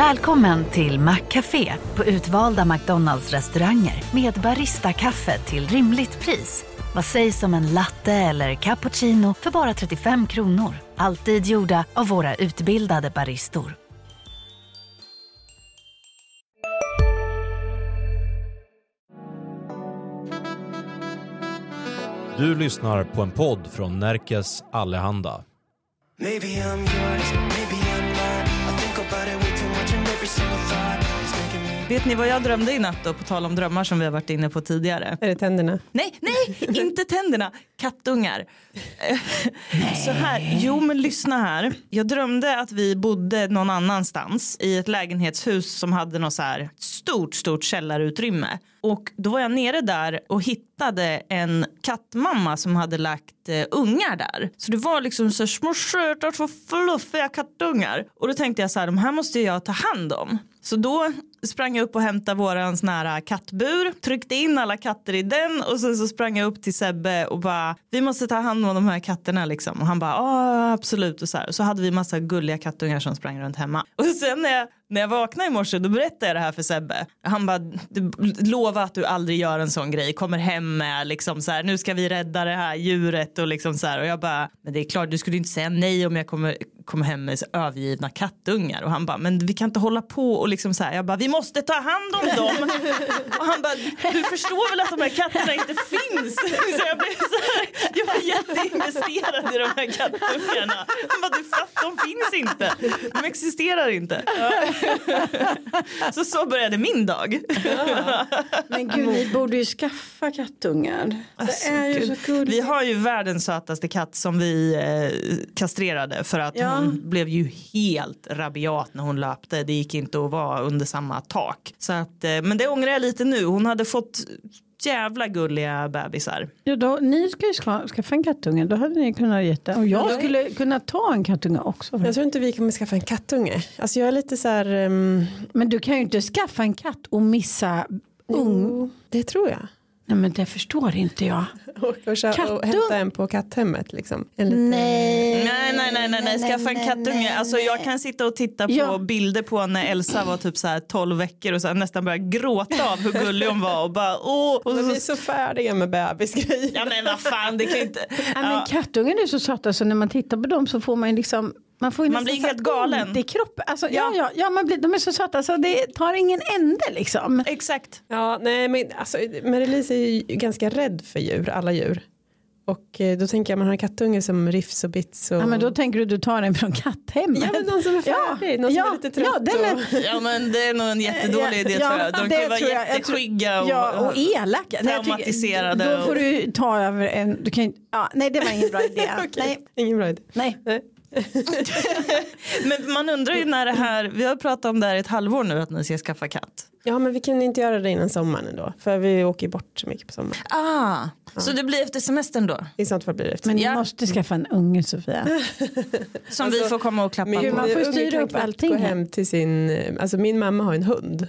Välkommen till Maccafé på utvalda McDonalds restauranger med Baristakaffe till rimligt pris. Vad sägs om en latte eller cappuccino för bara 35 kronor? Alltid gjorda av våra utbildade baristor. Du lyssnar på en podd från Närkes Allehanda. Maybe I'm yours, maybe Vet ni vad jag drömde i natt då, på tal om drömmar som vi har varit inne på tidigare? Är det tänderna? Nej, nej, inte tänderna, kattungar. Så här, jo men lyssna här. Jag drömde att vi bodde någon annanstans i ett lägenhetshus som hade något så här stort, stort källarutrymme. Och då var jag nere där och hittade en kattmamma som hade lagt eh, ungar där. Så det var liksom så små söta, så fluffiga kattungar. Och då tänkte jag så här, de här måste jag ta hand om. Så då sprang jag upp och hämtade våran sån här äh, kattbur, tryckte in alla katter i den och sen så sprang jag upp till Sebbe och bara vi måste ta hand om de här katterna liksom. Och han bara ja absolut. Och så här. Och så hade vi massa gulliga kattungar som sprang runt hemma. Och sen när jag, när jag vaknade i morse då berättade jag det här för Sebbe. Han bara lova att du aldrig gör en sån grej. Kommer hem med liksom så här nu ska vi rädda det här djuret och liksom så här. Och jag bara men det är klart du skulle inte säga nej om jag kommer kommer hem med övergivna kattungar och han bara men vi kan inte hålla på och liksom så här jag bara vi måste ta hand om dem och han bara du förstår väl att de här katterna inte finns så jag blev så här jag var jätteinvesterad i de här kattungarna han bara du fattar de finns inte de existerar inte så så började min dag Men gud, ni borde ju skaffa kattungar. Alltså, det är ju gud. så gulligt. Vi har ju världens sötaste katt som vi eh, kastrerade för att Ja. hon blev ju helt rabiat när hon löpte. Det gick inte att vara under samma tak. Så att, eh, men det ångrar jag lite nu. Hon hade fått jävla gulliga bebisar. Ja, då, ni ska ju ska, skaffa en kattunge, då hade ni kunnat ge det. Och jag skulle kunna ta en kattunge också. Jag tror inte vi kommer skaffa en kattunge. Alltså jag är lite så här... ehm, Men du kan ju inte skaffa en katt och missa ung. jo, det tror jag. Nej men det förstår inte jag. Och, och, och hämta en på katthemmet liksom. En liten, Nej. Nej, nej, nej, nej, nej. skaffa en kattunge. Alltså, jag kan sitta och titta på Ja. bilder på när Elsa var typ så här 12 veckor och så här, nästan börja gråta av hur gullig hon var och bara åh. Och Men vi är så, så färdiga med bebisgrejer. ja men vad fan det kan inte. Nej, Ja. men kattungar är så söta så när man tittar på dem så får man ju liksom man, får ju Man blir helt galen. ont i kroppen. Alltså, ja. Ja. Ja, man blir, de är så söta så det tar ingen ände liksom. Exakt. Ja, nej men alltså Marie-Lise är ju ganska rädd för djur, alla djur. Och eh, då tänker jag man har en kattunge som Riffs och Bits och... Ja, men då tänker du du tar den från katthemmet. Ja, men någon som är Ja, färdig, någon ja, som är lite trött. ja, den är- och... Ja men det är nog en jättedålig idé Ja, tror jag. De kan vara jag. Jag tror- jätteskygga och, Ja, och elaka. Nej, jag tycker- traumatiserade Då får och- du ta över en, du kan, ju- ja, nej det var ingen bra idé. Okej, nej, Ingen bra idé. nej. Nej. Men man undrar ju när det här, vi har pratat om det här i ett halvår nu att ni ska skaffa katt. Ja men vi kan inte göra det innan sommaren ändå. För vi åker ju bort så mycket på sommaren. Ah, så det blir efter semestern då? I sånt fall blir det efter. Men ni Ja. måste skaffa en unge Sofia. Som vi får komma och klappa Min man på. får styra upp allting gå hem till sin, alltså min mamma har en hund.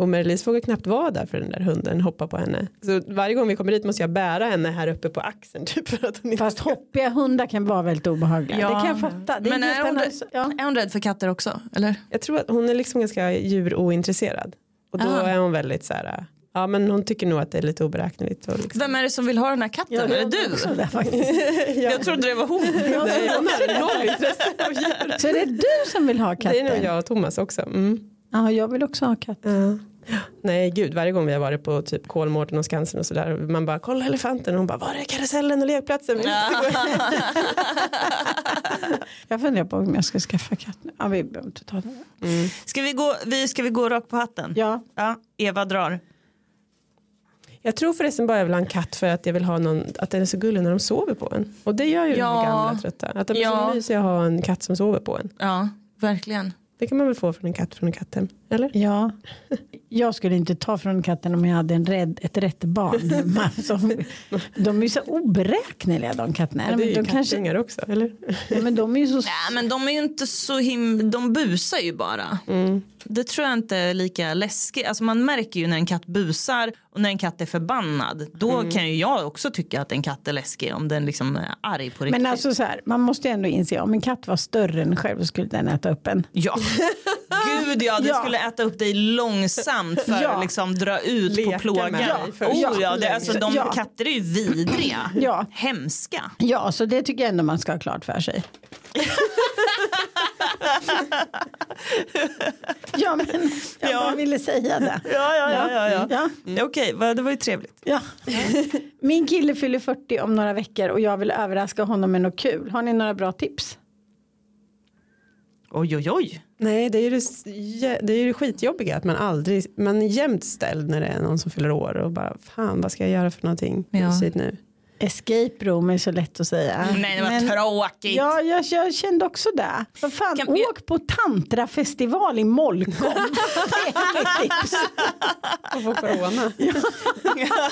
Och Marie-Lise vågar knappt vara där för den där hunden, hoppa på henne. Så varje gång vi kommer dit måste jag bära henne här uppe på axeln. Typ för att hon inte Fast ska... hoppiga hundar kan vara väldigt obehagliga. Ja. Det kan jag fatta. Det Men är hon, rädd, ja. är hon rädd för katter också? Eller? Jag tror att hon är liksom ganska djurointresserad. Och då Ah. är hon väldigt så här, ja men hon tycker nog att det är lite oberäkneligt. Och liksom. Vem är det som vill ha den här katten? är det du? Faktiskt. Jag trodde det var hon. Nej, hon har noll intresse av djur. så är det du som vill ha Det är nog katten? jag och Thomas också. Mm. Ja, jag vill också ha katt. Ja. Nej gud, varje gång vi har varit på typ Kolmården och Skansen och sådär. Man bara kolla elefanten och hon bara var är karusellen och lekplatsen? Vi måste gå hem." Jag funderar på om jag ska skaffa katt nu. Ja, vi behöver inte ta det. Ska vi gå, vi, ska vi gå rakt på hatten? Ja. ja. Eva drar. Jag tror förresten bara jag vill ha en katt för att jag vill ha någon, att den är så gullig när de sover på en. Och det gör ju de Ja. här gamla trötta. Att de är Ja. så mysiga att ha en katt som sover på en. Ja, verkligen. Det kan man väl få från en katt från en katthem? Eller? Ja, jag skulle inte ta från katten om jag hade en rädd, ett rätt barn. hemma. Som- de är ju så oberäkneliga de katterna. Ja, det är ju de, kattungar också, eller? ja, men de är ju så... Nej men de är ju inte så him... De busar ju bara. Det tror jag inte är lika läskigt. Alltså man märker ju när en katt busar och när en katt är förbannad. Då kan ju jag också tycka att en katt är läskig om den liksom är arg på riktigt. Men alltså så här, man måste ju ändå inse om en katt var större än själv skulle den äta upp en. Ja, Gud ja, det Ja. skulle äta upp dig långsamt för Ja. att liksom dra ut Leka på plågan. först. Oh, ja, det, alltså, de Ja. katter är ju vidriga. Ja. Hemska. Ja, så det tycker jag ändå man ska ha klart för sig. ja, men jag Ja. bara ville säga det. Ja, ja, ja. ja, ja. Ja. Okej, vad- det var ju trevligt. Ja. Min kille fyller 40 om några veckor och jag vill överraska honom med något kul. Har ni några bra tips? Oj, oj, oj. Nej, det är ju det, det, är det skitjobbiga att man aldrig, man är jämt ställd när det är någon som fyller år och bara fan vad ska jag göra för någonting Ja. nu. Escape room är så lätt att säga. Nej, det var Men- tråkigt. Ja, jag, jag kände också det. Vad fan, Kan- åk på tantrafestival i Molkom. det är tips. Och få corona.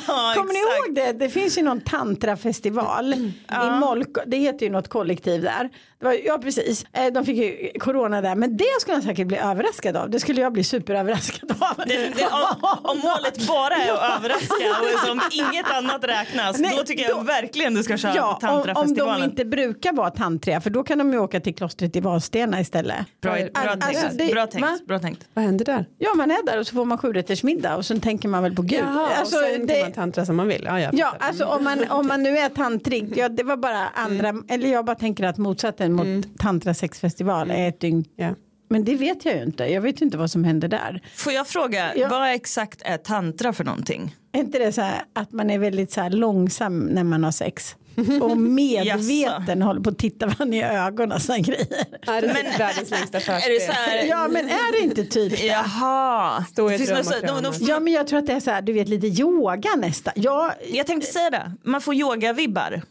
Ja, Kommer ni ihåg det? Det finns ju någon tantrafestival i Molkom. Det heter ju något kollektiv där. Det var, ja precis, Eh, de fick ju corona där. Men det skulle jag säkert bli överraskad av. Det skulle jag bli superöverraskad av. Det, det, om, om målet bara är att överraska och som inget annat räknas Nej, då tycker jag då- verkligen du ska köra på Ja, om, de tantrafestivalen. inte brukar vara tantriga för då kan de ju åka till klostret i Vadstena istället. Bra, bra, Alltså, tänkt. det- bra tänkt. Bra tänkt. Vad händer där? Ja man är där och så får man sjurättersmiddag och sen tänker man väl på Gud. Jaha, alltså, och sen det, kan man tantra som man vill. Ja, jag Ja, alltså om man, om man nu är tantrig, ja, det var bara andra, eller jag bara tänker att motsatsen mot tantra sexfestival är ett dygn. Ja. Men det vet jag ju inte, jag vet ju inte vad som händer där. Får jag fråga, Ja. vad exakt är tantra för någonting? Är inte det så här att man är väldigt så här långsam när man har sex? Och medveten håller på att titta varandra i ögonen och sådana grejer. Nej, det är typ världens längsta förspel. Är Ja men är det inte typ det? Jaha. Stå i ett Finns det rum något och så- de- de- kramas. Ja men jag tror att det är så här, du vet lite yoga nästan. Ja, Jag tänkte säga det, man får yoga-vibbar.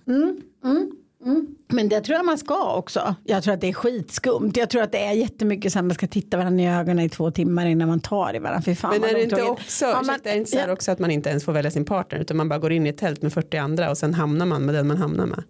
Men det tror jag man ska också. Jag tror att det är skitskumt. Jag tror att det är jättemycket så här man ska titta varandra i ögonen i två timmar innan man tar i varandra. Fy fan Men är det inte också, Ja, man- ursäkta, inte så här ja. också att man inte ens får välja sin partner utan man bara går in i ett tält med 40 andra och sen hamnar man med den man hamnar med?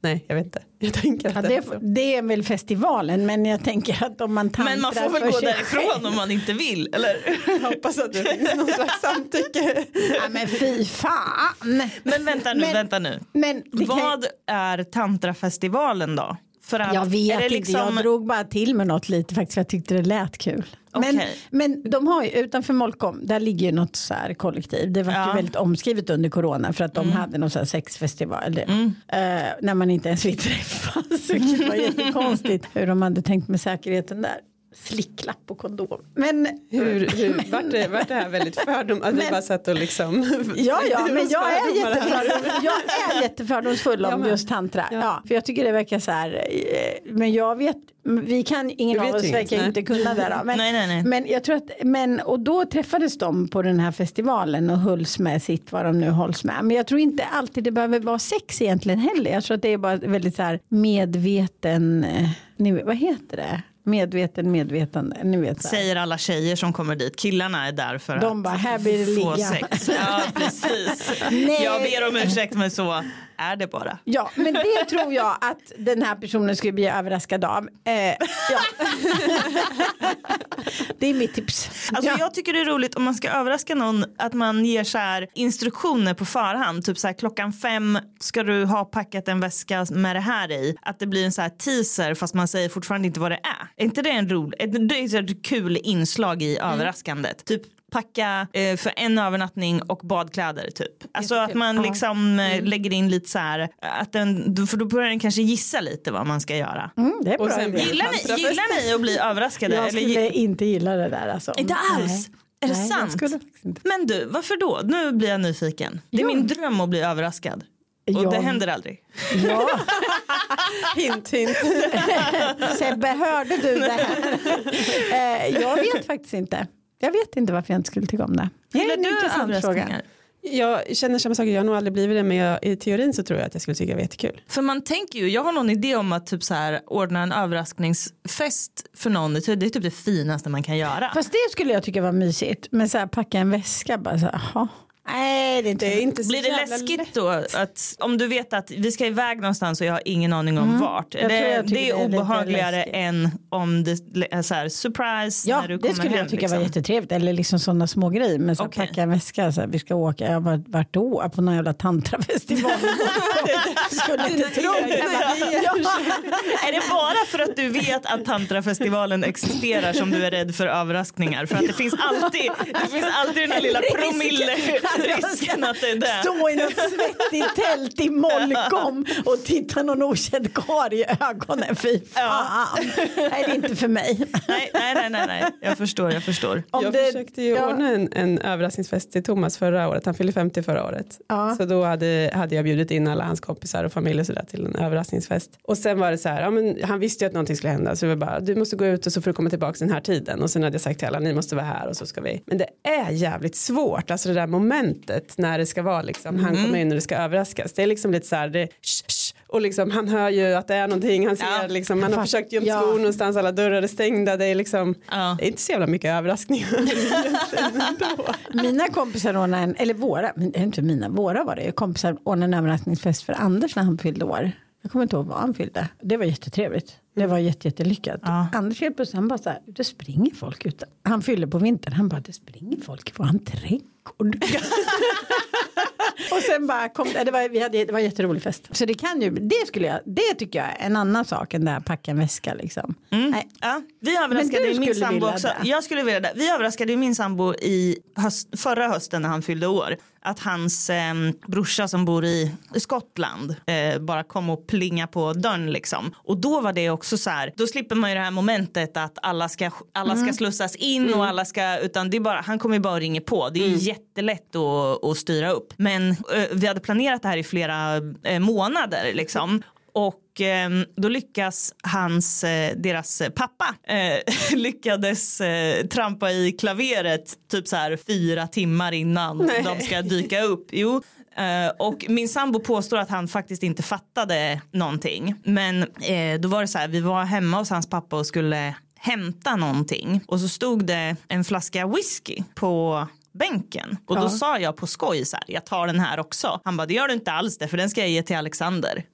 Nej, jag vet inte. Jag tänker att Ja, det det, är väl festivalen men jag tänker att om man tantrar Men man får väl gå därifrån själv- om man inte vill, eller? Jag hoppas att det finns någon slags samtycke. Ja, men fy fan. Men vänta nu, Men- vänta nu. Men det kan, Vad är tantrafestivalen då? För att, jag vet inte, liksom- jag drog bara till med något lite faktiskt för jag tyckte det lät kul. Men, Okej. men de har ju utanför Molkom, där ligger ju något så här kollektiv. Det var Ja. Mm. ju väldigt omskrivet under corona för att de hade någon så här sexfestival. Eller, eh, när man inte ens fick träffas. Vilket var jättekonstigt hur de hade tänkt med säkerheten där. Slicklapp och kondom. Men Hur, hur, vart, det, vart det här väldigt fördom? Att vi Men- bara satt och liksom. Ja, ja, men jag är, jättefördom, jag är jättefördomsfull om med. just tantra. Ja. Ja. för jag tycker det verkar så här, eh, men jag vet, vi kan, ingen av oss verkar inte, kunna det då. Men, Nej, nej, nej. men jag tror att, men, och då träffades de på den här festivalen och hölls med sitt vad de nu hålls med. Men jag tror inte alltid det behöver vara sex egentligen heller. Jag tror att det är bara väldigt så här medveten, eh, vad heter det? Medveten medvetande, ni vet. Säger alla tjejer som kommer dit. Killarna är där för De att bara, här blir det få ligga. sex. Ja, precis. Nej. Jag ber om ursäkt men så är det bara. Ja, men det tror jag att den här personen skulle bli överraskad av. Eh, ja. det är mitt tips. Alltså ja. Jag tycker det är roligt om man ska överraska någon att man ger så här instruktioner på förhand. Typ så här klockan fem ska du ha packat en väska med det här i. Att det blir en så här teaser fast man säger fortfarande inte vad det är. Är inte det en rolig, det är ett kul inslag i överraskandet? Typ packa eh, för en övernattning och badkläder typ. Alltså att man liksom eh, lägger in lite så här att den, för då börjar den kanske gissa lite vad man ska göra. Mm, det är Och bra sen Gillar ni, gillar ni att bli överraskade? Jag Eller skulle gi- inte gilla det där alltså. Inte alls? Är det Nej, jag sant? Men du, varför då? Nu blir jag nyfiken. Det är Jo. min dröm att bli överraskad. Och Ja. det händer aldrig. Ja, Hint, hint. Sebbe, hörde du det här? eh, jag vet faktiskt inte. Jag vet inte varför jag inte skulle tycka om det. Gillar du överraskningar? Jag känner samma sak, jag har nog aldrig blivit det men jag, i teorin så tror jag att jag skulle tycka det var jättekul. För man tänker ju, jag har någon idé om att typ så här, ordna en överraskningsfest för någon. Det är typ det finaste man kan göra. Fast det skulle jag tycka var mysigt. Men så här, packa en väska bara så här, jaha. Nej, det är inte. Det är inte så Blir det läskigt lätt. då? Att, om du vet att vi ska iväg någonstans och jag har ingen aning om vart. Mm. Jag det, jag det är det obehagligare än om det är så här surprise Ja, när du det kommer skulle hem. jag tycka liksom. var jättetrevligt. Eller liksom sådana små grejer. Men så Okej. packa en väska, så här, vi ska åka. Jag var vart då? På någon jävla tantrafestival. skulle inte tro det. Ja. Är det bara för att du vet att tantrafestivalen existerar som du är rädd för överraskningar? För att det finns alltid, det finns alltid den här lilla promille-risken att det är det. Stå i något svettigt tält i Molkom och titta någon okänd karl i ögonen. Fy fan. Nej, det är inte för mig. Nej, nej, nej, nej, nej. jag förstår, jag förstår. Om jag det- försökte ju ja. ordna en, en överraskningsfest till Thomas förra året. Han fyllde 50 förra året. Ja. Så då hade, hade jag bjudit in alla hans kompisar och familj och sådär till en överraskningsfest. Och sen var det så här, ja, men han visste ju att någonting skulle hända så var bara, du måste gå ut och så får du komma tillbaka den här tiden. Och sen hade jag sagt till alla, ni måste vara här och så ska vi. Men det är jävligt svårt, alltså det där momentet när det ska vara liksom, han kommer in och det ska överraskas. Det är liksom lite så här, det, sh, sh, och liksom, han hör ju att det är någonting, han ser Ja. liksom, man har Fast- försökt gömma ja. skor någonstans, alla dörrar är stängda, det är liksom, Ja. det är inte så jävla mycket överraskningar. Mina kompisar ordnade en, eller våra, inte mina, våra var det, kompisar ordnade en överraskningsfest för Anders när han fyllde år. Jag kommer inte ihåg vad han fyllde. Det var jättetrevligt. Det var jätte, jättelyckat. Ja. Anders helt plötsligt, han bara så här, det springer folk ute. Han fyllde på vintern, han bara, det springer folk i våran trädgård. Och sen bara kom det, var, vi hade, det var en jätterolig fest. Så det kan ju, det skulle jag, det tycker jag är en annan sak än det här packa en väska liksom. Nej. Ja, vi överraskade ju min sambo också. det. Jag skulle vilja det. Vi överraskade ju min sambo i höst, förra hösten när han fyllde år. Att hans eh, brorsa som bor i Skottland eh, bara kom och plinga på dörren liksom. Och då var det också så här, då slipper man ju det här momentet att alla ska, alla Mm. ska slussas in och alla ska, utan det är bara, han kommer ju bara och ringer på. Det är Mm. jättelätt att, att styra upp. Men eh, vi hade planerat det här i flera eh, månader liksom. Och eh, då lyckas hans, eh, deras pappa eh, lyckades eh, trampa i klaveret typ så här fyra timmar innan de ska dyka upp. Jo. Och min sambo påstår att han faktiskt inte fattade någonting. Men då var det så här, vi var hemma hos hans pappa och skulle hämta någonting. Och så stod det en flaska whisky på bänken. Och då Ja. sa jag på skoj så här, jag tar den här också. Han bara, det gör du inte alls det för den ska jag ge till Alexander.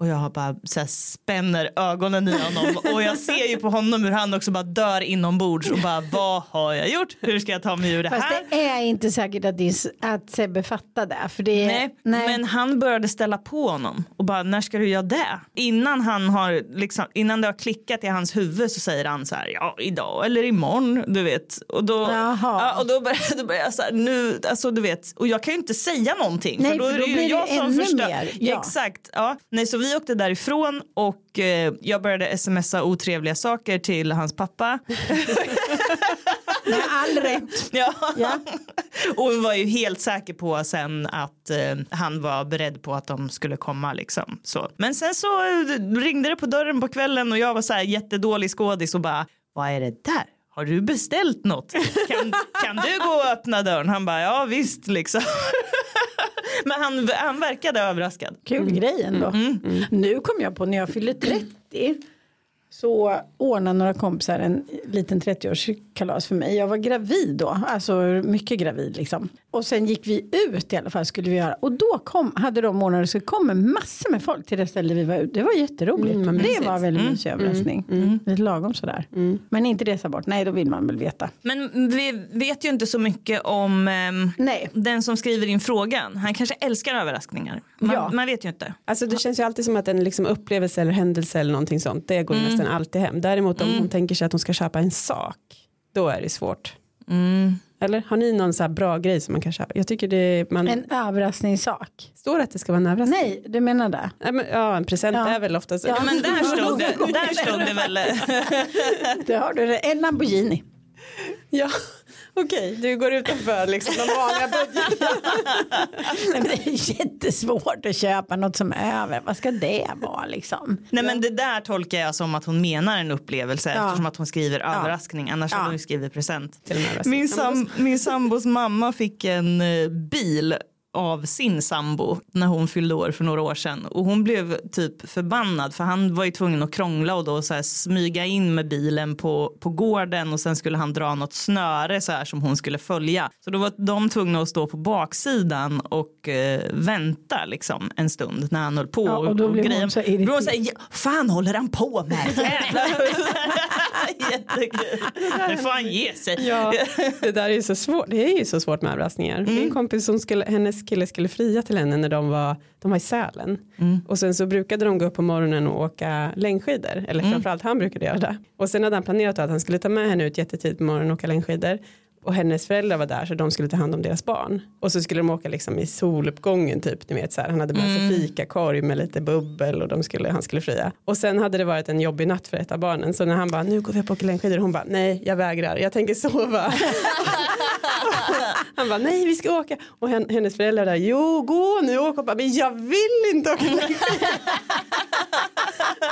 Och jag bara så här, spänner ögonen i honom och jag ser ju på honom hur han också bara dör inombords och bara vad har jag gjort? Hur ska jag ta mig ur det Fast här? det är inte säkert att, det är, att Sebbe fattar det. För det är, Nej, men han började ställa på honom och bara när ska du göra det? Innan han har liksom, innan det har klickat i hans huvud så säger han så här ja idag eller imorgon du vet och då, ja, och då börjar, då börjar jag så här nu alltså du vet och jag kan ju inte säga någonting Nej, för då för är då det ju jag som förstör. ja. Exakt, ja. Nej så vi åkte därifrån och eh, jag började smsa otrevliga saker till hans pappa. Med all rätt. Ja. Ja. Och var ju helt säker på sen att eh, han var beredd på att de skulle komma liksom. Så. Men sen så eh, ringde det på dörren på kvällen och jag var så här jättedålig skådis och bara vad är det där? Har du beställt något? Kan, kan du gå och öppna dörren? Han bara ja visst liksom. Men han, han verkade överraskad. Kul grej ändå. Nu kom jag på när jag fyllde 30 så ordnade några kompisar en liten 30-årskalas för mig. Jag var gravid då, alltså mycket gravid liksom. Och sen gick vi ut i alla fall skulle vi göra. Och då kom, hade de ordnat så kom massor med folk till det ställe vi var ute. Det var jätteroligt. Mm, det mysigt. var en väldigt mysig överraskning. Lite lagom sådär. Men inte resa bort, nej då vill man väl veta. Men vi vet ju inte så mycket om Nej. den som skriver in frågan. Han kanske älskar överraskningar. Man, Ja. man vet ju inte. Alltså det känns ju alltid som att en liksom upplevelse eller händelse eller någonting sånt, det går ju nästan alltid hem. Däremot om hon tänker sig att hon ska köpa en sak, då är det svårt. Eller har ni någon så här bra grej som man kan köpa? Jag tycker det, man En överraskningssak. står att det ska vara en överraskning. Nej, du menar det? Nej, men, ja, en present Ja. är väl oftast Ja. Ja, men där stod det, där stod det väl. Det har du. En Lamborghini. Ja, okej, du går utanför liksom de vanliga men det är jättesvårt att köpa något som är över. Vad ska det vara liksom? Nej men det där tolkar jag som att hon menar en upplevelse Ja. eftersom att hon skriver överraskning. Annars Ja. hade hon skrivit present. Till en överraskning. Min, sam, min sambos mamma fick en eh, bil av sin sambo när hon fyllde år för några år sedan och hon blev typ förbannad för han var ju tvungen att krångla och då så här smyga in med bilen på, på gården och sen skulle han dra något snöre så här som hon skulle följa. Så då var de tvungna att stå på baksidan och eh, vänta liksom en stund när han höll på Ja, och då blev hon så Då irriterad. så här, "Ja, fan håller han på med? Jättekul. Nu får han ge sig. Ja, det där är ju så svårt. Det är ju så svårt med överraskningar. Min kompis som skulle, hennes kille skulle fria till henne när de var, de var i Sälen. Och sen så brukade de gå upp på morgonen och åka längdskidor. Eller framförallt han brukade göra det. Och sen hade han planerat att han skulle ta med henne ut jättetidigt på morgonen och åka längdskidor. Och hennes föräldrar var där så de skulle ta hand om deras barn. Och så skulle de åka liksom i soluppgången typ. Ni vet, så här. Han hade med sig fikakorg med lite bubbel och de skulle, han skulle fria. Och sen hade det varit en jobbig natt för ett av barnen. Så när han bara nu går vi upp och åker längdskidor. Hon bara nej jag vägrar jag tänker sova. Han bara nej vi ska åka. Och hen, hennes föräldrar där jo gå nu åk. Och bara, men jag vill inte åka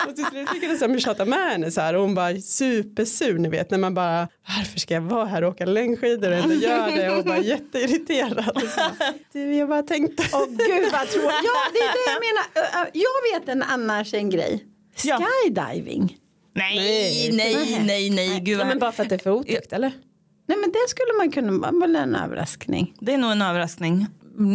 och till slut lyckades de tjata med henne så här. Och hon bara supersur ni vet när man bara varför ska jag vara här och åka längdskidor och ändå gör det. Och bara jätteirriterad. Och så bara, du jag bara tänkte. Åh gud vad tråkigt. Ja det är det jag menar. Jag vet en annars en grej. Ja. Skydiving. Nej, nej, nej, nej. Gud, Ja, vad men bara för att det är för otäckt eller? Nej men det skulle man kunna vara väl en överraskning. Det är nog en överraskning.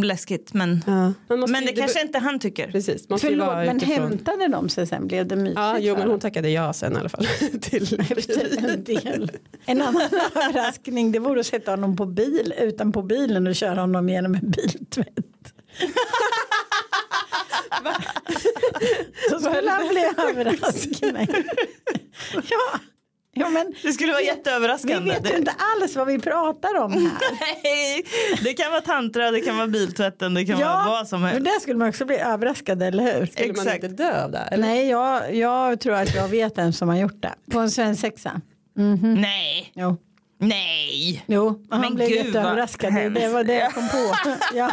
Läskigt, men, Ja. Men ju- det kanske inte han tycker. Precis, måste ju Förlåt vara men utifrån. hämtade de sig sen? Blev det mysigt? Ja, jo men hon tackade ja sen i alla fall. till Efter en del. En annan överraskning det vore att sätta honom på bil utanpå bilen och köra honom genom en biltvätt. Så skulle han bli överraskning. Ja. Ja men Det skulle vara vi jätteöverraskande. vet ju inte alls vad vi pratar om här. Nej, det kan vara tantra, det kan vara biltvätten, det kan vara vad som men helst. där skulle man också bli överraskad, eller hur? Skulle man Exakt. inte dö av det? Eller? Nej, jag, jag tror att jag vet en som har gjort det. På en svensexa. Nej, Jo. nej. Jo, och han Men blev gud, jätteöverraskad. Det, det var det jag kom på. ja.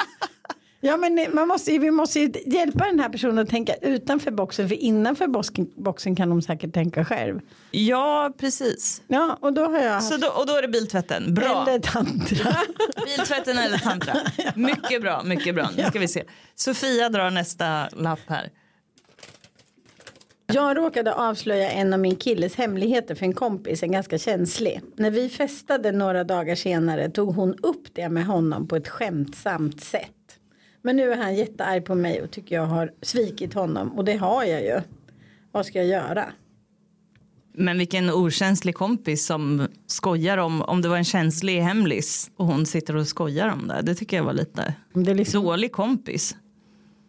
Ja men man måste, vi måste ju hjälpa den här personen att tänka utanför boxen för innanför boxen, boxen kan de säkert tänka själv. Ja, precis. Ja och då har jag haft Så då, och då är det biltvätten. Bra. eller tantra. Biltvätten eller tantra. Mycket bra, mycket bra. Nu ska vi se. Sofia drar nästa lapp här. Jag råkade avslöja en av min killes hemligheter för en kompis, en ganska känslig. När vi festade några dagar senare tog hon upp det med honom på ett skämtsamt sätt. Men nu är han jättearg på mig och tycker jag har svikit honom och det har jag ju. Vad ska jag göra? Men vilken okänslig kompis som skojar om, om det var en känslig hemlis och hon sitter och skojar om det. Det tycker jag var lite Det är liksom, dålig kompis.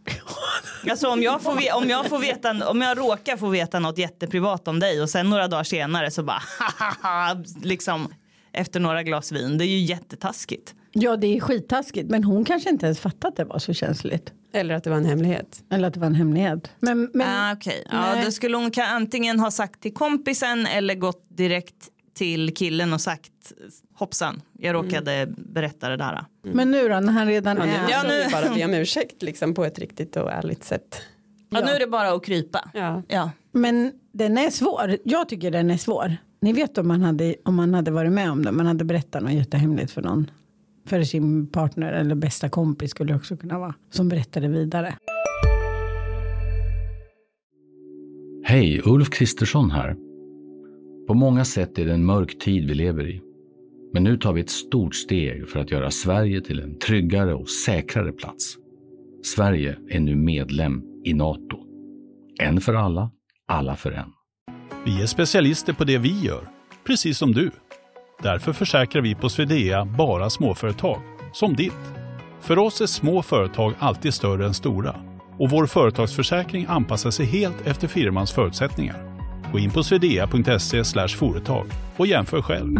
Alltså om jag, får, om, jag får veta, om jag råkar få veta något jätteprivat om dig och sen några dagar senare så bara liksom efter några glas vin. Det är ju jättetaskigt. Ja det är skittaskigt men hon kanske inte ens fattat att det var så känsligt. Eller att det var en hemlighet. Eller att det var en hemlighet. Men, men Ah, Okej, ja, då skulle hon kan antingen ha sagt till kompisen eller gått direkt till killen och sagt hoppsan, jag råkade berätta det där. Men nu då när han redan Ja, nu är. Ja, nu- bara be om ursäkt liksom, på ett riktigt och ärligt sätt. Ja, nu är det bara att krypa. Ja. Ja. Men den är svår. Jag tycker den är svår. Ni vet om man hade, om man hade varit med om det. Man hade berättat något jättehemligt för någon. För sin partner eller bästa kompis skulle också kunna vara. Som berättade vidare. Hej, Ulf Kristersson här. På många sätt är det en mörk tid vi lever i. Men nu tar vi ett stort steg för att göra Sverige till en tryggare och säkrare plats. Sverige är nu medlem i Nato. En för alla, alla för en. Vi är specialister på det vi gör, precis som du. Därför försäkrar vi på Swedea bara småföretag, som ditt. För oss är små företag alltid större än stora och vår företagsförsäkring anpassar sig helt efter firmans förutsättningar. Gå in på swedea.se företag och jämför själv.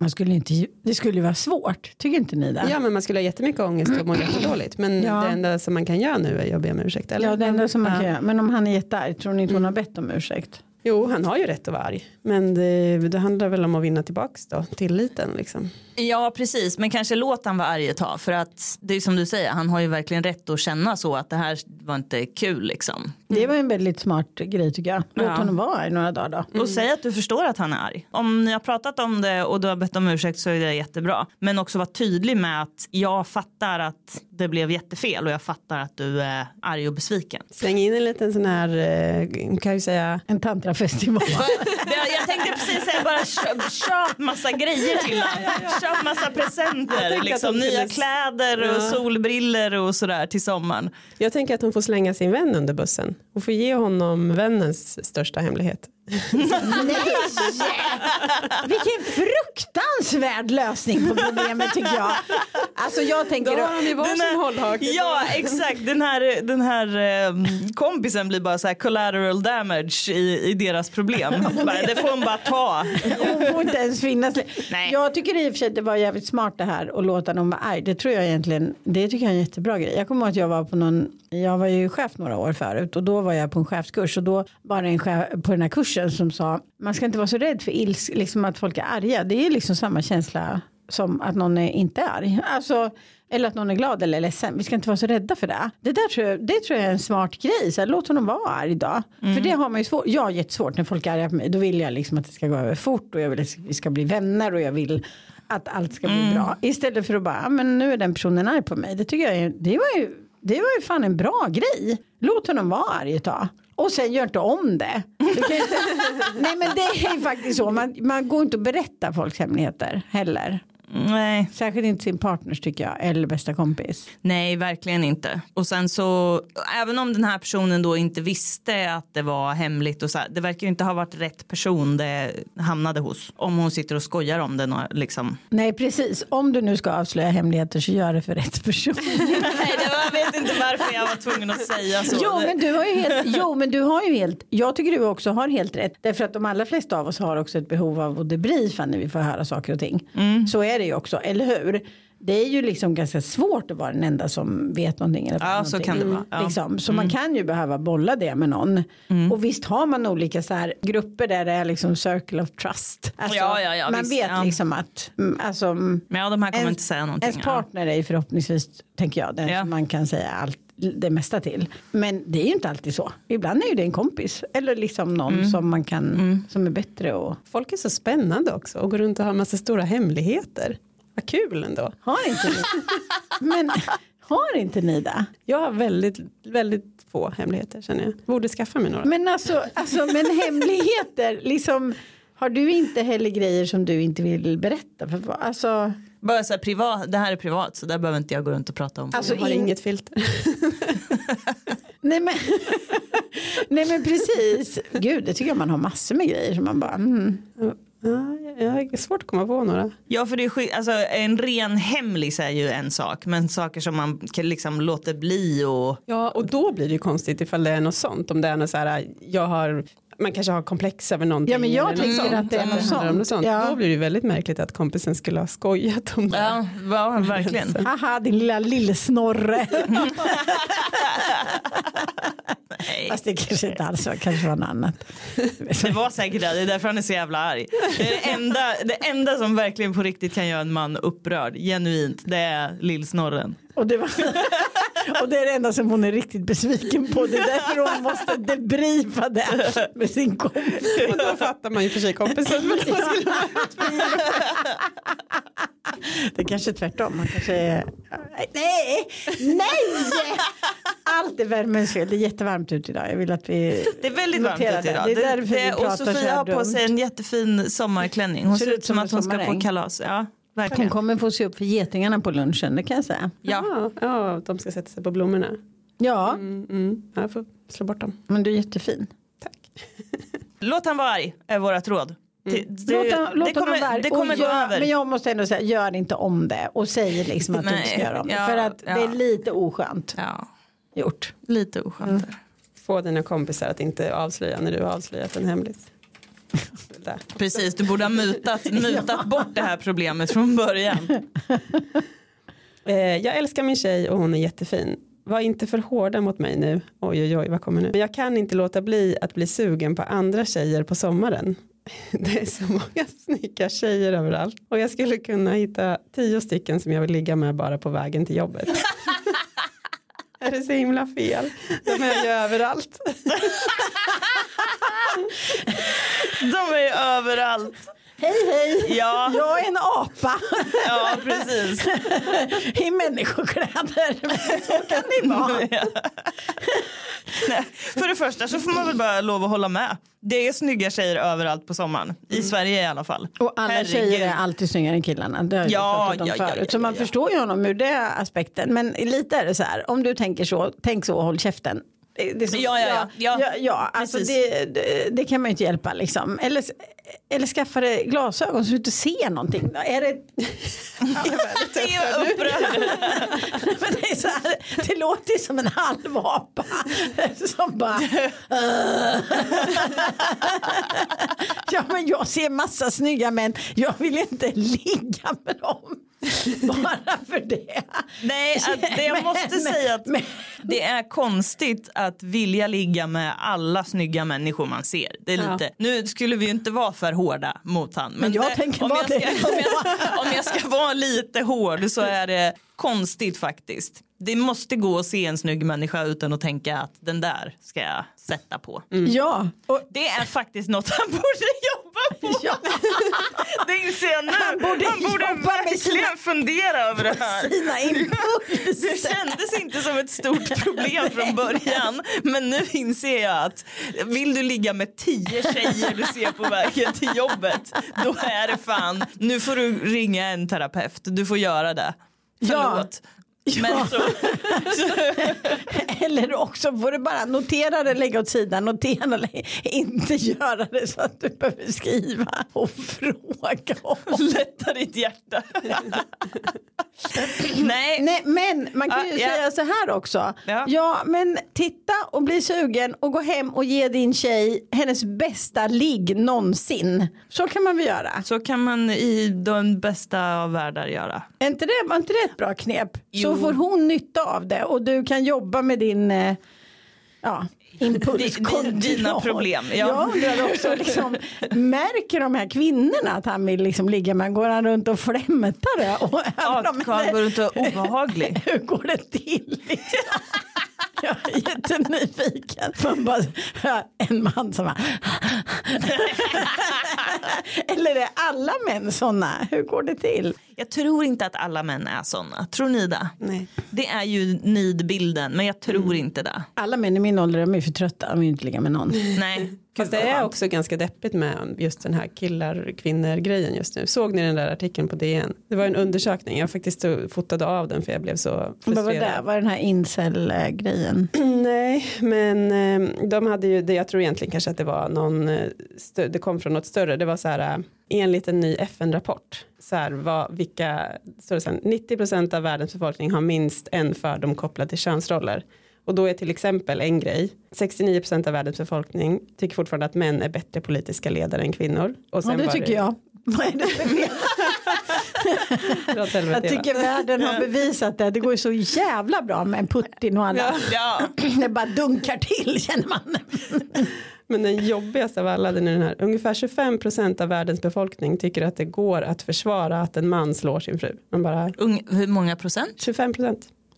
Man skulle inte, det skulle ju vara svårt. Tycker inte ni det? Ja men man skulle ha jättemycket ångest och må jättedåligt. Men Ja. det enda som man kan göra nu är att be om ursäkt. Eller? Ja, det enda som man Ja. kan göra. Men om han är jättearg, tror ni inte hon har bett om ursäkt? Jo han har ju rätt att vara arg. Men det, det handlar väl om att vinna tillbaks då, tilliten liksom. ja, precis. Men kanske låt han vara arg ett tag. För att det är som du säger, han har ju verkligen rätt att känna så att det här var inte kul liksom. Det var en väldigt smart grej tycker jag. Låt Ja. honom vara i några dagar då. Och säg att du förstår att han är arg. Om ni har pratat om det och du har bett om ursäkt så är det jättebra. Men också vara tydlig med att jag fattar att det blev jättefel och jag fattar att du är arg och besviken. Släng in en liten sån här, eh, kan jag säga, En tantrafestival. Jag tänkte precis säga bara köp, köp massa grejer till honom. Köp massa presenter. Liksom, nya skulle- kläder och Ja. solbriller och sådär till sommaren. jag tänker att hon får slänga sin vän under bussen och få ge honom vännens största hemlighet. Nej! Vilken fruktansvärd lösning på problemet tycker jag. Alltså jag tänker... Då har ju varsin här- hållhake. Ja exakt, den här, den här eh, kompisen blir bara så här collateral damage i, i deras problem. Bara, det får hon bara ta. Hon får inte ens finnas. Nej. Jag tycker i och för sig att det var jävligt smart det här att låta någon vara arg. Det tror jag egentligen, det tycker jag är en jättebra grej. Jag kommer ihåg att jag var på någon, jag var ju chef några år förut och då var jag på en chefskurs och då var det en chef på den här kursen som sa man ska inte vara så rädd för ils, liksom att folk är arga. Det är liksom samma känsla som att någon är inte är arg. Alltså, eller att någon är glad eller ledsen. Vi ska inte vara så rädda för det. Det, där tror, jag, det tror jag är en smart grej. Så här, låt honom vara arg idag. För det har man ju svårt. Jag har jättesvårt när folk är arga på mig. Då vill jag liksom att det ska gå över fort och jag vill att vi ska bli vänner och jag vill att allt ska bli bra. Istället för att bara, "Ah, men nu är den personen arg på mig. Det tycker jag är, det var ju, det var ju fan en bra grej. Låt honom vara arg ett tag. Och sen gör inte om det. Inte, nej men det är faktiskt så. Man, man går inte att berätta folks hemligheter heller. Nej. Särskilt inte sin partners tycker jag. Eller bästa kompis. Nej, verkligen inte. Och sen så, även om den här personen då inte visste att det var hemligt och så här, det verkar ju inte ha varit rätt person det hamnade hos. Om hon sitter och skojar om det liksom. Nej precis. Om du nu ska avslöja hemligheter så gör det för rätt person. Nej, det var, jag vet inte varför jag var tvungen att säga så. Jo men, du har ju helt, jo men du har ju helt, jag tycker du också har helt rätt. Därför att de allra flesta av oss har också ett behov av att debriefa när vi får höra saker och ting. Så är det ju också, eller hur? Det är ju liksom ganska svårt att vara den enda som vet någonting. Eller Ja, så någonting. kan det vara. Ja. Liksom. Så man kan ju behöva bolla det med någon. Och visst har man olika så här grupper där det är liksom circle of trust. Alltså, Ja, ja, ja, man visst, vet liksom att mm, alltså, Men ja, de här kommer ens- inte säga någonting. Ens partner är ju förhoppningsvis, tänker jag, den som man kan säga allt det mesta till. Men det är ju inte alltid så. Ibland är ju det en kompis. Eller liksom någon Mm. som man kan, som är bättre och Folk är så spännande också och går runt och har massa stora hemligheter. Vad kul ändå. har inte ni? Men har inte ni det? Jag har väldigt, väldigt få hemligheter känner jag. Borde skaffa mig några. Men alltså, alltså men hemligheter, liksom har du inte heller grejer som du inte vill berätta? För, alltså, Bara så här, privat, det här är privat så där behöver inte jag gå runt och prata om. Alltså, jag har in- inget filter. nej, men, nej men precis. Gud, det tycker jag man har massor med grejer som man bara, mm. Ja, jag har svårt att komma på några. Ja för det är alltså, en ren hemlis är ju en sak men saker som man kan liksom låter bli och Ja, och då blir det ju konstigt ifall det är något sånt. Om det är något så här, jag har, man kanske har komplex över någonting. Ja, men jag eller tänker något sånt, att det är något handlar om sånt. Ja. Då blir det väldigt märkligt att kompisen skulle ha skojat om det. ja, ja verkligen. haha din lilla lillsnorre. Nej. Fast det kanske inte alls var, kanske var något annat. Det var säkert det, det är därför han är så jävla arg. Det, är det, enda, det enda som verkligen på riktigt kan göra en man upprörd, genuint, det är lillsnorren. Och det, var, och det är det enda som hon är riktigt besviken på. Det är därför hon måste debriefa det med sin kompis. Och då fattar man ju för sig kompisen. Men då skulle Det är kanske är tvärtom. Man kanske är... Nej, nej! Allt är värmens fel. Det är jättevarmt ute idag. Jag vill att vi Det är väldigt varmt ute idag. Det är därför vi och pratar så Sofia har på sig en jättefin sommarklänning. Hon ser ut som att hon ska på sommaräng. kalas. Ja, Hon verkligen. kommer få se upp för getingarna på lunchen, det kan jag säga. Ja. Ja, ja, de ska sätta sig på blommorna. Ja, Mm, mm. Jag får slå bort dem. men du är jättefin. Tack. Låt han vara arg, är vårt råd. Det, det, Låt, han- låt det honom kommer, vara. det kommer Och gå gör- över. Men jag måste ändå säga, gör inte om det och säg liksom att du inte ska göra om det. ja, för att det ja. är lite oskönt Ja, gjort. lite oskönt. där. Få dina kompisar att inte avslöja när du har avslöjat en hemlis. Precis, du borde ha mutat, mutat bort det här problemet från början. Eh, jag älskar min tjej och hon är jättefin. Var inte för hårda mot mig nu. Oj oj oj, vad kommer nu? Men jag kan inte låta bli att bli sugen på andra tjejer på sommaren. Det är så många snygga tjejer överallt. Och jag skulle kunna hitta tio stycken som jag vill ligga med bara på vägen till jobbet. Är det så himla fel? De är ju överallt. De är ju överallt. Hej hej, Ja, jag är en apa ja precis. i människokläder. Så kan det vara. Nej, för det första så får man väl bara lov att hålla med. Det är snygga tjejer överallt på sommaren. I Sverige i alla fall. Och alla Herregud. tjejer är alltid snyggare än killarna. Det har jag Ja, pratat om ja, ja, förut. ja, så man ja. förstår ju honom ur det aspekten. Men lite är det så här, om du tänker så, tänk så och håll käften. Det- så- Ja, ja, ja. Ja, ja, ja alltså det, det, det kan man ju inte hjälpa liksom. Eller, eller skaffa dig glasögon så du inte ser någonting. Är det, Det är upprörd. men det, är så här, det låter som en halv apa. Som bara... ja men jag ser massa snygga män. Jag vill inte ligga med dem. Bara för det. Nej, det jag Men- måste säga att men- det är konstigt att vilja ligga med alla snygga människor man ser. Det är Ja. lite, Nu skulle vi ju inte vara för hårda mot han. Men, jag det, tänker om, jag ska, om, jag, om jag ska vara lite hård så är det konstigt faktiskt. Det måste gå att se en snygg människa utan att tänka att den där ska jag sätta på. Ja, och, Det är faktiskt något han borde jobba på. ja. Inser jag nu. Han borde jobba med verkligen sina- fundera över det här. sina Det kändes inte som ett stort problem från början men nu inser jag att vill du ligga med tio tjejer du ser på vägen till jobbet då är det fan, nu får du ringa en terapeut, du får göra det. Ja. Förlåt. Men så, Eller också får du bara notera det, lägga åt sidan, notera det, inte göra det så att du behöver skriva och fråga om. lätta ditt hjärta. Nej, Nej, men man kan ju Ja, ja. säga så här också. Ja. Ja. men titta och bli sugen och gå hem och ge din tjej hennes bästa ligg någonsin. Så kan man väl göra. så kan man i den bästa av världar göra. Är inte det, var inte det ett bra knep? Jo. Så får hon nytta av det och du kan jobba med din eh, ja, impulskontroll. Di- di- dina problem, ja. Jag undrar också, liksom, märker de här kvinnorna att han vill liksom ligga med? Går han runt och flämtar det? Och, Ja, Karl går runt och obehaglig. hur går det till? Jag är jättenyfiken. Man bara en man som bara... Eller är alla män sådana? Hur går det till? Jag tror inte att alla män är sådana. Tror ni det? Nej. Det är ju nidbilden, men jag tror Mm. inte det. Alla män i min ålder de är för trötta, de vill inte ligga med någon. Nej. Fast det är också ganska deppigt med just den här killar kvinnor grejen just nu. Såg ni den där artikeln på DN? Det var en undersökning. Jag faktiskt fotade av den för jag blev så Vad var det? frustrerad. Var den här incel-grejen? Nej, men eh, de hade ju det. Jag tror egentligen kanske att det var någon. eh, Det kom från något större. Det var så här. eh, Enligt en ny FN-rapport. Så här, vad, vilka, så här, 90% av världens befolkning har minst en fördom kopplad till könsroller. Och då är till exempel en grej. 69% av världens befolkning tycker fortfarande att män är bättre politiska ledare än kvinnor. Och Ja, det tycker jag. Vad är det för fel? Jag tycker världen har bevisat det. Det går ju så jävla bra med Putin och alla. Ja. Det bara dunkar till känner man. Men den jobbigaste av alla den är den här. Ungefär 25% av världens befolkning tycker att det går att försvara att en man slår sin fru. Man bara Ung, hur många procent? 25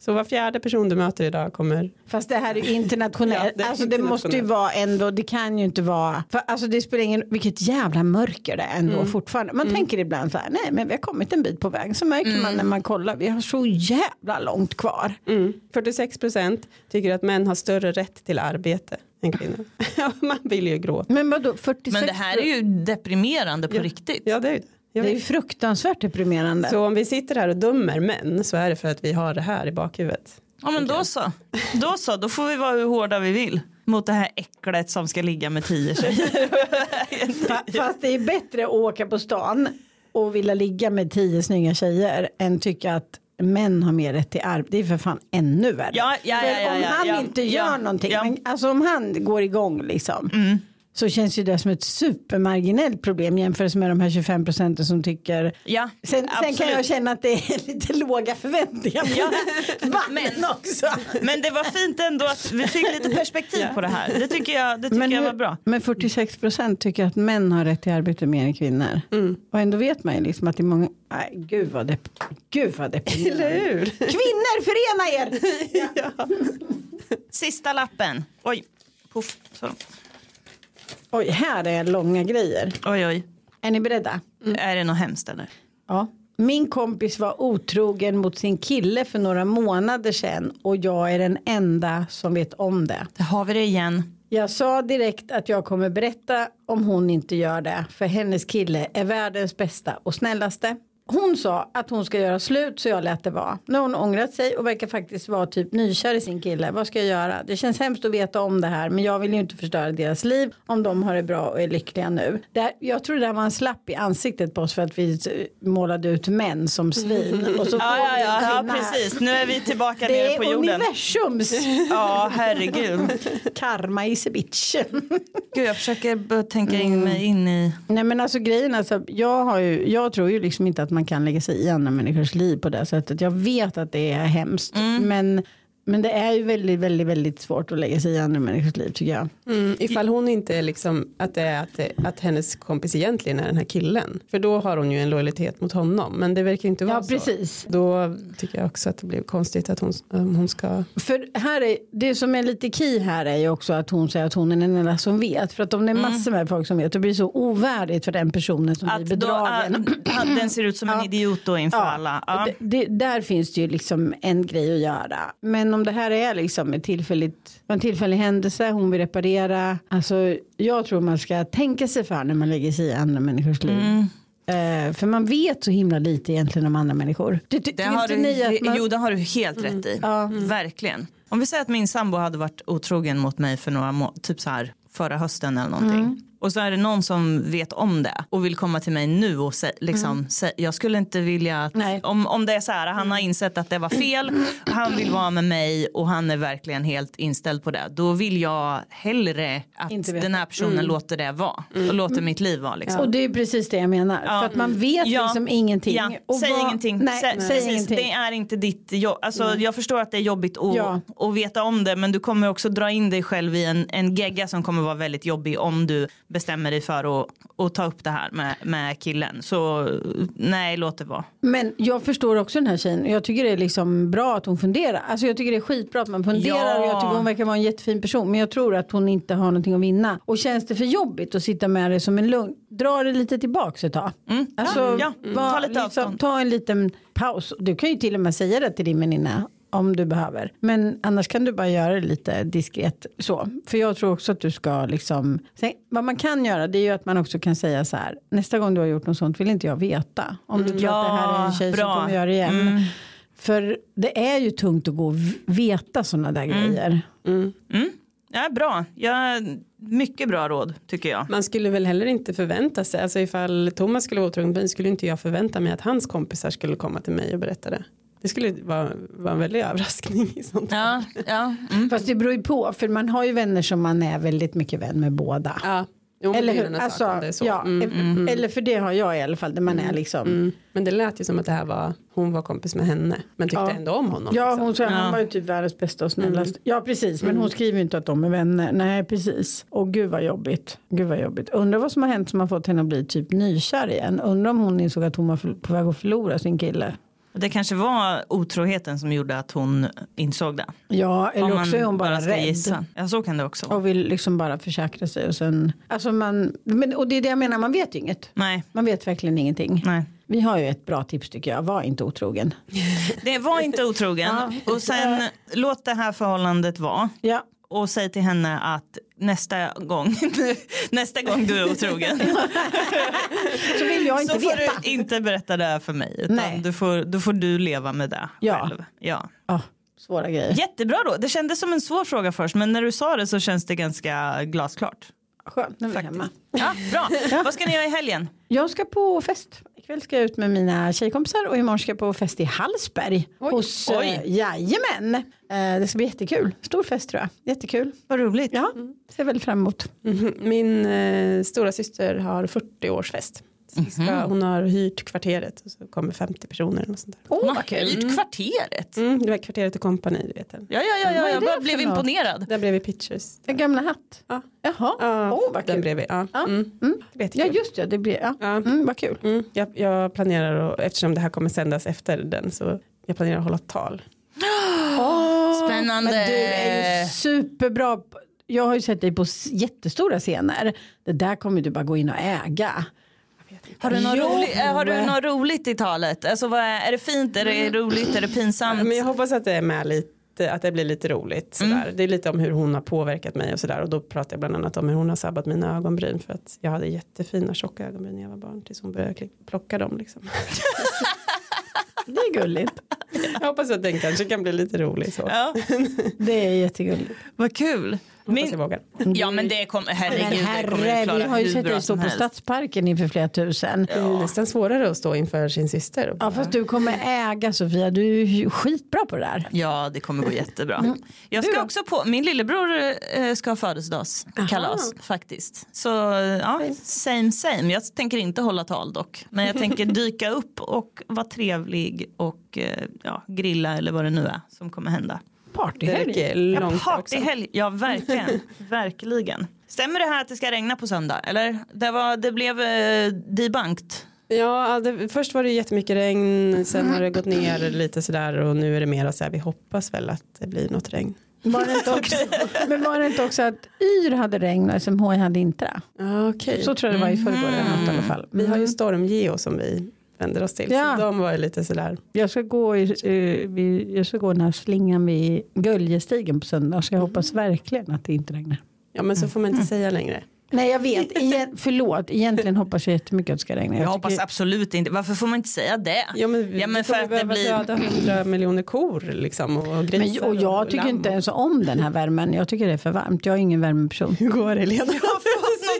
Så var fjärde person du möter idag kommer. Fast det här är internationellt. Ja, det är alltså det måste ju vara ändå, det kan ju inte vara. För alltså det spelar ingen, vilket jävla mörker det är ändå Mm. fortfarande. Man tänker ibland så här, nej men vi har kommit en bit på väg. Så märker Mm. man när man kollar, vi har så jävla långt kvar. 46% tycker att män har större rätt till arbete än kvinnor. Ja, man vill ju gråta. Men vadå 46? Men det här är ju deprimerande på Ja. riktigt. Ja det är ju det. Jag Det är ju fruktansvärt deprimerande. Så om vi sitter här och dömer män så är det för att vi har det här i bakhuvudet. Ja men då så. Då så, då får vi vara hur hårda vi vill. Mot det här äcklet som ska ligga med tio tjejer. Fa- Fast det är bättre att åka på stan och vilja ligga med tio snygga tjejer än tycka att män har mer rätt till arbete. Det är för fan ännu värre. Ja, ja, ja, ja, om ja, han ja, inte gör ja, någonting, ja. Men, alltså om han går igång liksom. Mm. Så känns ju det som ett supermarginellt problem jämfört med de här 25 procenten som tycker Ja, Sen, sen kan jag känna att det är lite låga förväntningar på Ja, mannen också. Men det var fint ändå att vi fick lite perspektiv på det här. Det tycker jag, det tycker jag var bra. men 46 procent tycker att män har rätt till arbete mer än kvinnor. Mm. Och ändå vet man ju liksom att det är många, nej gud vad, dep gud vad deprimerande. Eller hur? Kvinnor förena er! Sista lappen. Oj, puff. Så. Oj, här är långa grejer. Oj, oj. Är ni beredda? Är det något hemskt eller? Ja. Min kompis var otrogen mot sin kille för några månader sedan och jag är den enda som vet om det. Där har vi det igen. Jag sa direkt att jag kommer berätta om hon inte gör det för hennes kille är världens bästa och snällaste. Hon sa att hon ska göra slut så jag lät det vara. Nu har hon ångrat sig och verkar faktiskt vara typ nykär i sin kille. Vad ska jag göra? Det känns hemskt att veta om det här men jag vill ju inte förstöra deras liv om de har det bra och är lyckliga nu. Det, jag tror det där var en slapp i ansiktet på oss för att vi eh, målade ut män som svin. Och så Ja, ja, ja, ja här. precis. Nu är vi tillbaka Det nere är på jorden. universums Ja, herregud. karma is a bitch. Gud, jag försöker tänka in mig in i... Nej men alltså grejen är alltså, jag, har ju, jag tror ju liksom inte att man kan lägga sig i andra människors liv på det sättet. Jag vet att det är hemskt. Men, men det är ju väldigt, väldigt, väldigt svårt att lägga sig i andra människors liv tycker jag. Mm, ifall hon inte är liksom att det är att, det, att hennes kompis egentligen är den här killen. För då har hon ju en lojalitet mot honom. Men det verkar inte vara Ja så. precis. Då tycker jag också att det blir konstigt att hon, um, hon ska. För här är, det som är lite key här är ju också att hon säger att hon är den enda som vet. För att om det är massor med folk som vet det blir så ovärdigt för den personen som blir Att, då, bedragen. att den ser ut som en idiot då inför alla. Ja. Det, det, där finns det ju liksom en grej att göra. Men om det här är liksom ett tillfälligt, en tillfällig händelse, hon vill reparera. Alltså, jag tror man ska tänka sig för när man lägger sig i andra människors liv. Mm. Eh, för man vet så himla lite egentligen om andra människor. Det, Det har, du, jo, det har du helt rätt i. Ja. Verkligen. Om vi säger att min sambo hade varit otrogen mot mig för några typ så här förra hösten eller någonting. Och så är det någon som vet om det och vill komma till mig nu och säga liksom, sä- jag skulle inte vilja att, Nej. om, om det är så här, han har insett att det var fel, han vill vara med mig och han är verkligen helt inställd på det. Då vill jag hellre att den här personen låter det vara och låter mitt liv vara. Liksom. Och det är precis det jag menar. Ja. För att man vet Ja. liksom ingenting. Ja, Och säg vad- ingenting. Nej, Sä, säg precis, ingenting. Det är inte ditt jobb. Alltså, jag förstår att det är jobbigt att, Ja. veta om det men du kommer också dra in dig själv i en, en gegga som kommer vara väldigt jobbig om du bestämmer dig för att, att ta upp det här med, med killen. Så nej, låt det vara. Men jag förstår också den här tjejen. Jag tycker det är liksom bra att hon funderar. Alltså jag tycker det är skitbra att man funderar. Ja. Och jag tycker hon verkar vara en jättefin person. Men jag tror att hon inte har någonting att vinna. Och känns det för jobbigt att sitta med det som en lugn. Dra det lite tillbaks ett tag. Alltså, Mm. Ja, ja. var Ta lite liksom, avstånd. ta en liten paus. Du kan ju till och med säga det till din väninna. Om du behöver. Men annars kan du bara göra det lite diskret så. För jag tror också att du ska liksom. Sen, vad man kan göra det är ju att man också kan säga så här. Nästa gång du har gjort något sånt vill inte jag veta. Om du tror att det här är en tjej som bra. kommer göra det igen. Mm. För det är ju tungt att gå och veta sådana där grejer. Ja, bra. Ja, mycket bra råd tycker jag. Man skulle väl heller inte förvänta sig, alltså ifall Thomas skulle vara otrogen skulle inte jag förvänta mig att hans kompisar skulle komma till mig och berätta det. Det skulle vara, vara en väldig överraskning i sånt Ja, ja. Mm. Fast det beror ju på. För man har ju vänner som man är väldigt mycket vän med båda. Ja, jo, Eller hur? Alltså, sak om det är så. ja, Mm. Eller för det har jag i alla fall. Där man är liksom. Mm. Men det lät ju som att det här var, hon var kompis med henne. Men tyckte Ja. ändå om honom. Ja, liksom. hon sa Ja. han var ju typ världens bästa och snällaste. Ja, precis. Men hon skriver ju inte att de är vänner. Nej, precis. Och gud vad jobbigt. Gud vad jobbigt. Undrar vad som har hänt som har fått henne att bli typ nykär igen. Undrar om hon insåg att hon var på väg att förlora sin kille. Det kanske var otroheten som gjorde att hon insåg det. Ja, eller också är hon bara, ska rädd. gissa. Ja, så kan det också vara. Och vill liksom bara försäkra sig. Och, sen, alltså man, men, och det är det jag menar, man vet ju inget. Nej, Man vet verkligen ingenting. nej. Vi har ju ett bra tips tycker jag. Var inte otrogen. Det var inte otrogen. Och sen låt det här förhållandet vara. Ja, Och säg till henne att nästa gång, nästa gång du är otrogen. så vill jag inte så får veta. du inte berätta det här för mig. Utan Nej. du får, då får du leva med det Ja. själv. Ja. Ah, svåra grejer. Jättebra då. Det kändes som en svår fråga först. Men när du sa det så känns det ganska glasklart. Skönt vi är Faktiskt. hemma. Ja, bra. Vad ska ni göra i helgen? Jag ska på fest. Ikväll ska jag ut med mina tjejkompisar och imorgon ska jag på fest i Hallsberg. hos, oj. Eh, jajamän. Eh, det ska bli jättekul. Stor fest tror jag. Jättekul. Vad roligt. Ja, ser väldigt fram emot. Mhm. Min eh, stora syster har 40-årsfest. Så vi ska, Hon har hyrt kvarteret och så kommer 50 personer. Och sånt där. Åh, Hon har vad kul. höjt kvarteret. Mm, det var kvarteret och kompani, du vet. den. Ja, ja, ja, ja jag det bara blev imponerad. Där bredvid Pitchers. En gamla hatt. Ja. Jaha, Ja, Åh, vad den kul. bredvid. Ja. Ja. Mm. Mm. Det Ja jag. just det, det blir, ja. Ja. Mm, vad kul. Mm. Jag, jag planerar, att, eftersom det här kommer sändas efter den, så jag planerar att hålla tal. Spännande. Men du är ju superbra. Jag har ju sett dig på jättestora scener. Det där kommer du bara gå in och äga. Har du, något Jo. roligt, äh, har du något roligt i talet? Alltså, vad är, är det fint, är det roligt, är det pinsamt? Men jag hoppas att det är med lite, att det blir lite roligt. Sådär. Det är lite om hur hon har påverkat mig och sådär. Och då pratar jag bland annat om hur hon har sabbat mina ögonbryn. För att jag hade jättefina tjocka ögonbryn när jag var barn. Tills hon började plocka dem liksom. Det är gulligt. Jag hoppas att den kanske kan bli lite rolig så. Ja, Det är jättegulligt. vad kul. Hoppas jag Min, vågar. ja men det kommer, herregud, Men det herre, klara vi har ju sett dig stå på. Stadsparken inför flera tusen. Det är nästan svårare att stå inför sin syster. Ja fast du kommer äga Sofia, du är ju skitbra på det där. Ja, det kommer gå jättebra. Mm. Jag Du ska också på, min lillebror eh, ska ha födelsedagskalas faktiskt. Så ja, same same. Jag tänker inte hålla tal dock. Men jag tänker dyka upp och vara trevlig och eh, ja, grilla eller vad det nu är som kommer hända. Partyhelg. Ja, partyhelg, ja verkligen. verkligen. Stämmer det här att det ska regna på söndag? Eller? Det, var, det blev eh, debunked. Ja, det, först var det jättemycket regn, sen har det gått ner lite sådär och nu är det mera så här, vi hoppas väl att det blir något regn. Var det inte också, men var det inte också att Yr hade regn och SMHI hade inte det? Ja, Okej. Så tror jag det var i förrgår något i alla fall. Vi har ju Stormgeo som vi vänder oss till. Ja. Så de var ju lite sådär. Jag ska gå, i, eh, jag ska gå den här slingan vid Göljestigen på söndag. Så jag hoppas verkligen att det inte regnar. Ja men så får man inte säga längre. Nej jag vet, Igen, förlåt. Egentligen hoppas jag jättemycket att det ska regna. Jag, Jag hoppas tycker- absolut inte. Varför får man inte säga det? Ja men, Ja, men för att det blir- döda hundra miljoner kor liksom och men, grisar och jag tycker lamm. inte ens om den här värmen. Jag tycker det är för varmt. Jag är ingen värmeperson. Hur går det Lena?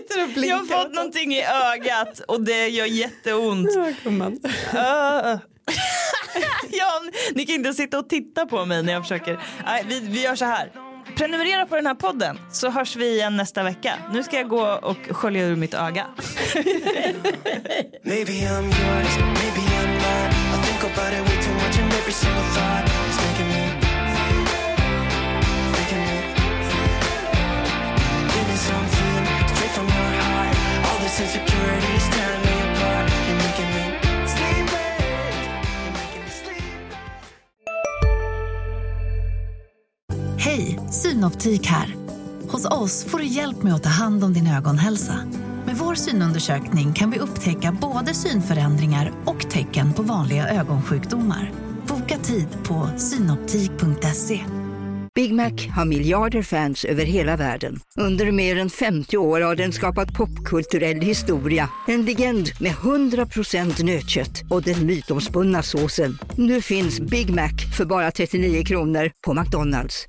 Jag har, fått, jag har fått någonting i ögat och det gör jätteont. Ja, gumman. Uh. ja, ni kan inte sitta och titta på mig när jag försöker. Nej, vi, vi gör så här. Prenumerera på den här podden så hörs vi igen nästa vecka. Nu ska jag gå och skölja ur mitt öga. Maybe I'm yours, maybe I'm not. I think about it way too much, and every single thought Synoptik här. Hos oss får du hjälp med att ta hand om din ögonhälsa. Med vår synundersökning kan vi upptäcka både synförändringar och tecken på vanliga ögonsjukdomar. Boka tid på synoptik.se. Big Mac har miljarder fans över hela världen. Under mer än 50 år har den skapat popkulturell historia. En legend med 100% nötkött och den mytomspunna såsen. Nu finns Big Mac för bara 39 kronor på McDonalds.